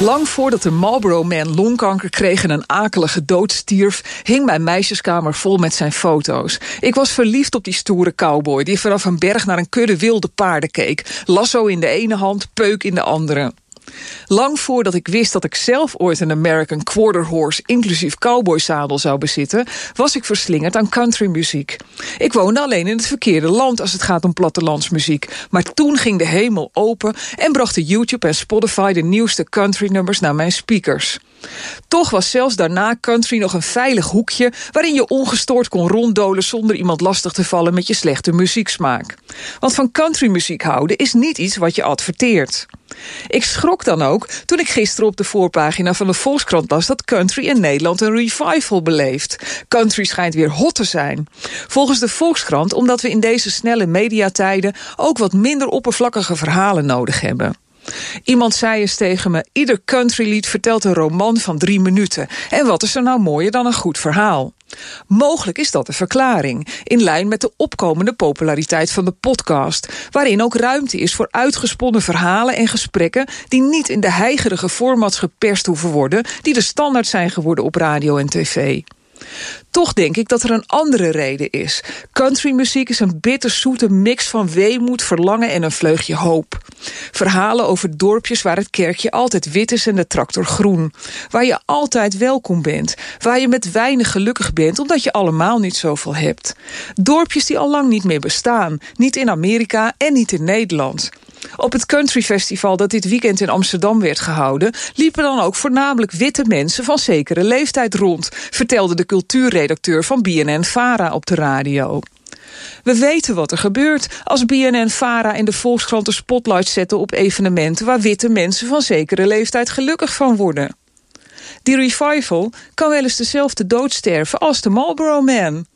Lang voordat de Marlboro Man longkanker kreeg en een akelige dood stierf, hing mijn meisjeskamer vol met zijn foto's. Ik was verliefd op die stoere cowboy die vanaf een berg naar een kudde wilde paarden keek. Lasso in de ene hand, peuk in de andere. Lang voordat ik wist dat ik zelf ooit een American Quarter Horse inclusief cowboyzadel zou bezitten, was ik verslingerd aan countrymuziek. Ik woonde alleen in het verkeerde land als het gaat om plattelandsmuziek. Maar toen ging de hemel open en brachten YouTube en Spotify de nieuwste countrynummers naar mijn speakers. Toch was zelfs daarna country nog een veilig hoekje waarin je ongestoord kon ronddolen zonder iemand lastig te vallen met je slechte muzieksmaak. Want van countrymuziek houden is niet iets wat je adverteert. Ik schrok dan ook toen ik gisteren op de voorpagina van de Volkskrant las dat country in Nederland een revival beleeft. Country schijnt weer hot te zijn. Volgens de Volkskrant omdat we in deze snelle mediatijden ook wat minder oppervlakkige verhalen nodig hebben. Iemand zei eens tegen me: ieder countrylied vertelt een roman van drie minuten. En wat is er nou mooier dan een goed verhaal? Mogelijk is dat de verklaring, in lijn met de opkomende populariteit van de podcast, waarin ook ruimte is voor uitgesponnen verhalen en gesprekken die niet in de heigerige formats geperst hoeven worden, die de standaard zijn geworden op radio en tv. Toch denk ik dat er een andere reden is. Countrymuziek is een bitterzoete mix van weemoed, verlangen en een vleugje hoop. Verhalen over dorpjes waar het kerkje altijd wit is en de tractor groen. Waar je altijd welkom bent. Waar je met weinig gelukkig bent omdat je allemaal niet zoveel hebt. Dorpjes die al lang niet meer bestaan. Niet in Amerika en niet in Nederland. Op het Country Festival dat dit weekend in Amsterdam werd gehouden... liepen dan ook voornamelijk witte mensen van zekere leeftijd rond... vertelde de cultuurredacteur van BNN-Vara op de radio. We weten wat er gebeurt als BNN-Vara in de Volkskrant de spotlight zetten op evenementen... waar witte mensen van zekere leeftijd gelukkig van worden. Die revival kan wel eens dezelfde dood sterven als de Marlboro Man.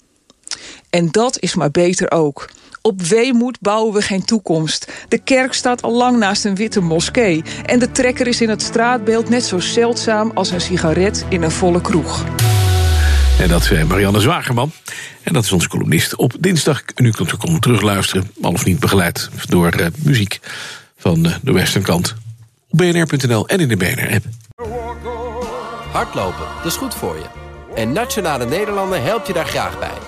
En dat is maar beter ook. Op weemoed bouwen we geen toekomst. De kerk staat al lang naast een witte moskee. En de trekker is in het straatbeeld net zo zeldzaam als een sigaret in een volle kroeg. En dat is Marianne Zwagerman. En dat is onze columnist op dinsdag. En u kunt ook terugluisteren, al of niet begeleid door uh, muziek van uh, de Westernkant. Op bnr.nl en in de BNR-app. Hardlopen, dat is goed voor je. En Nationale Nederlanden helpt je daar graag bij.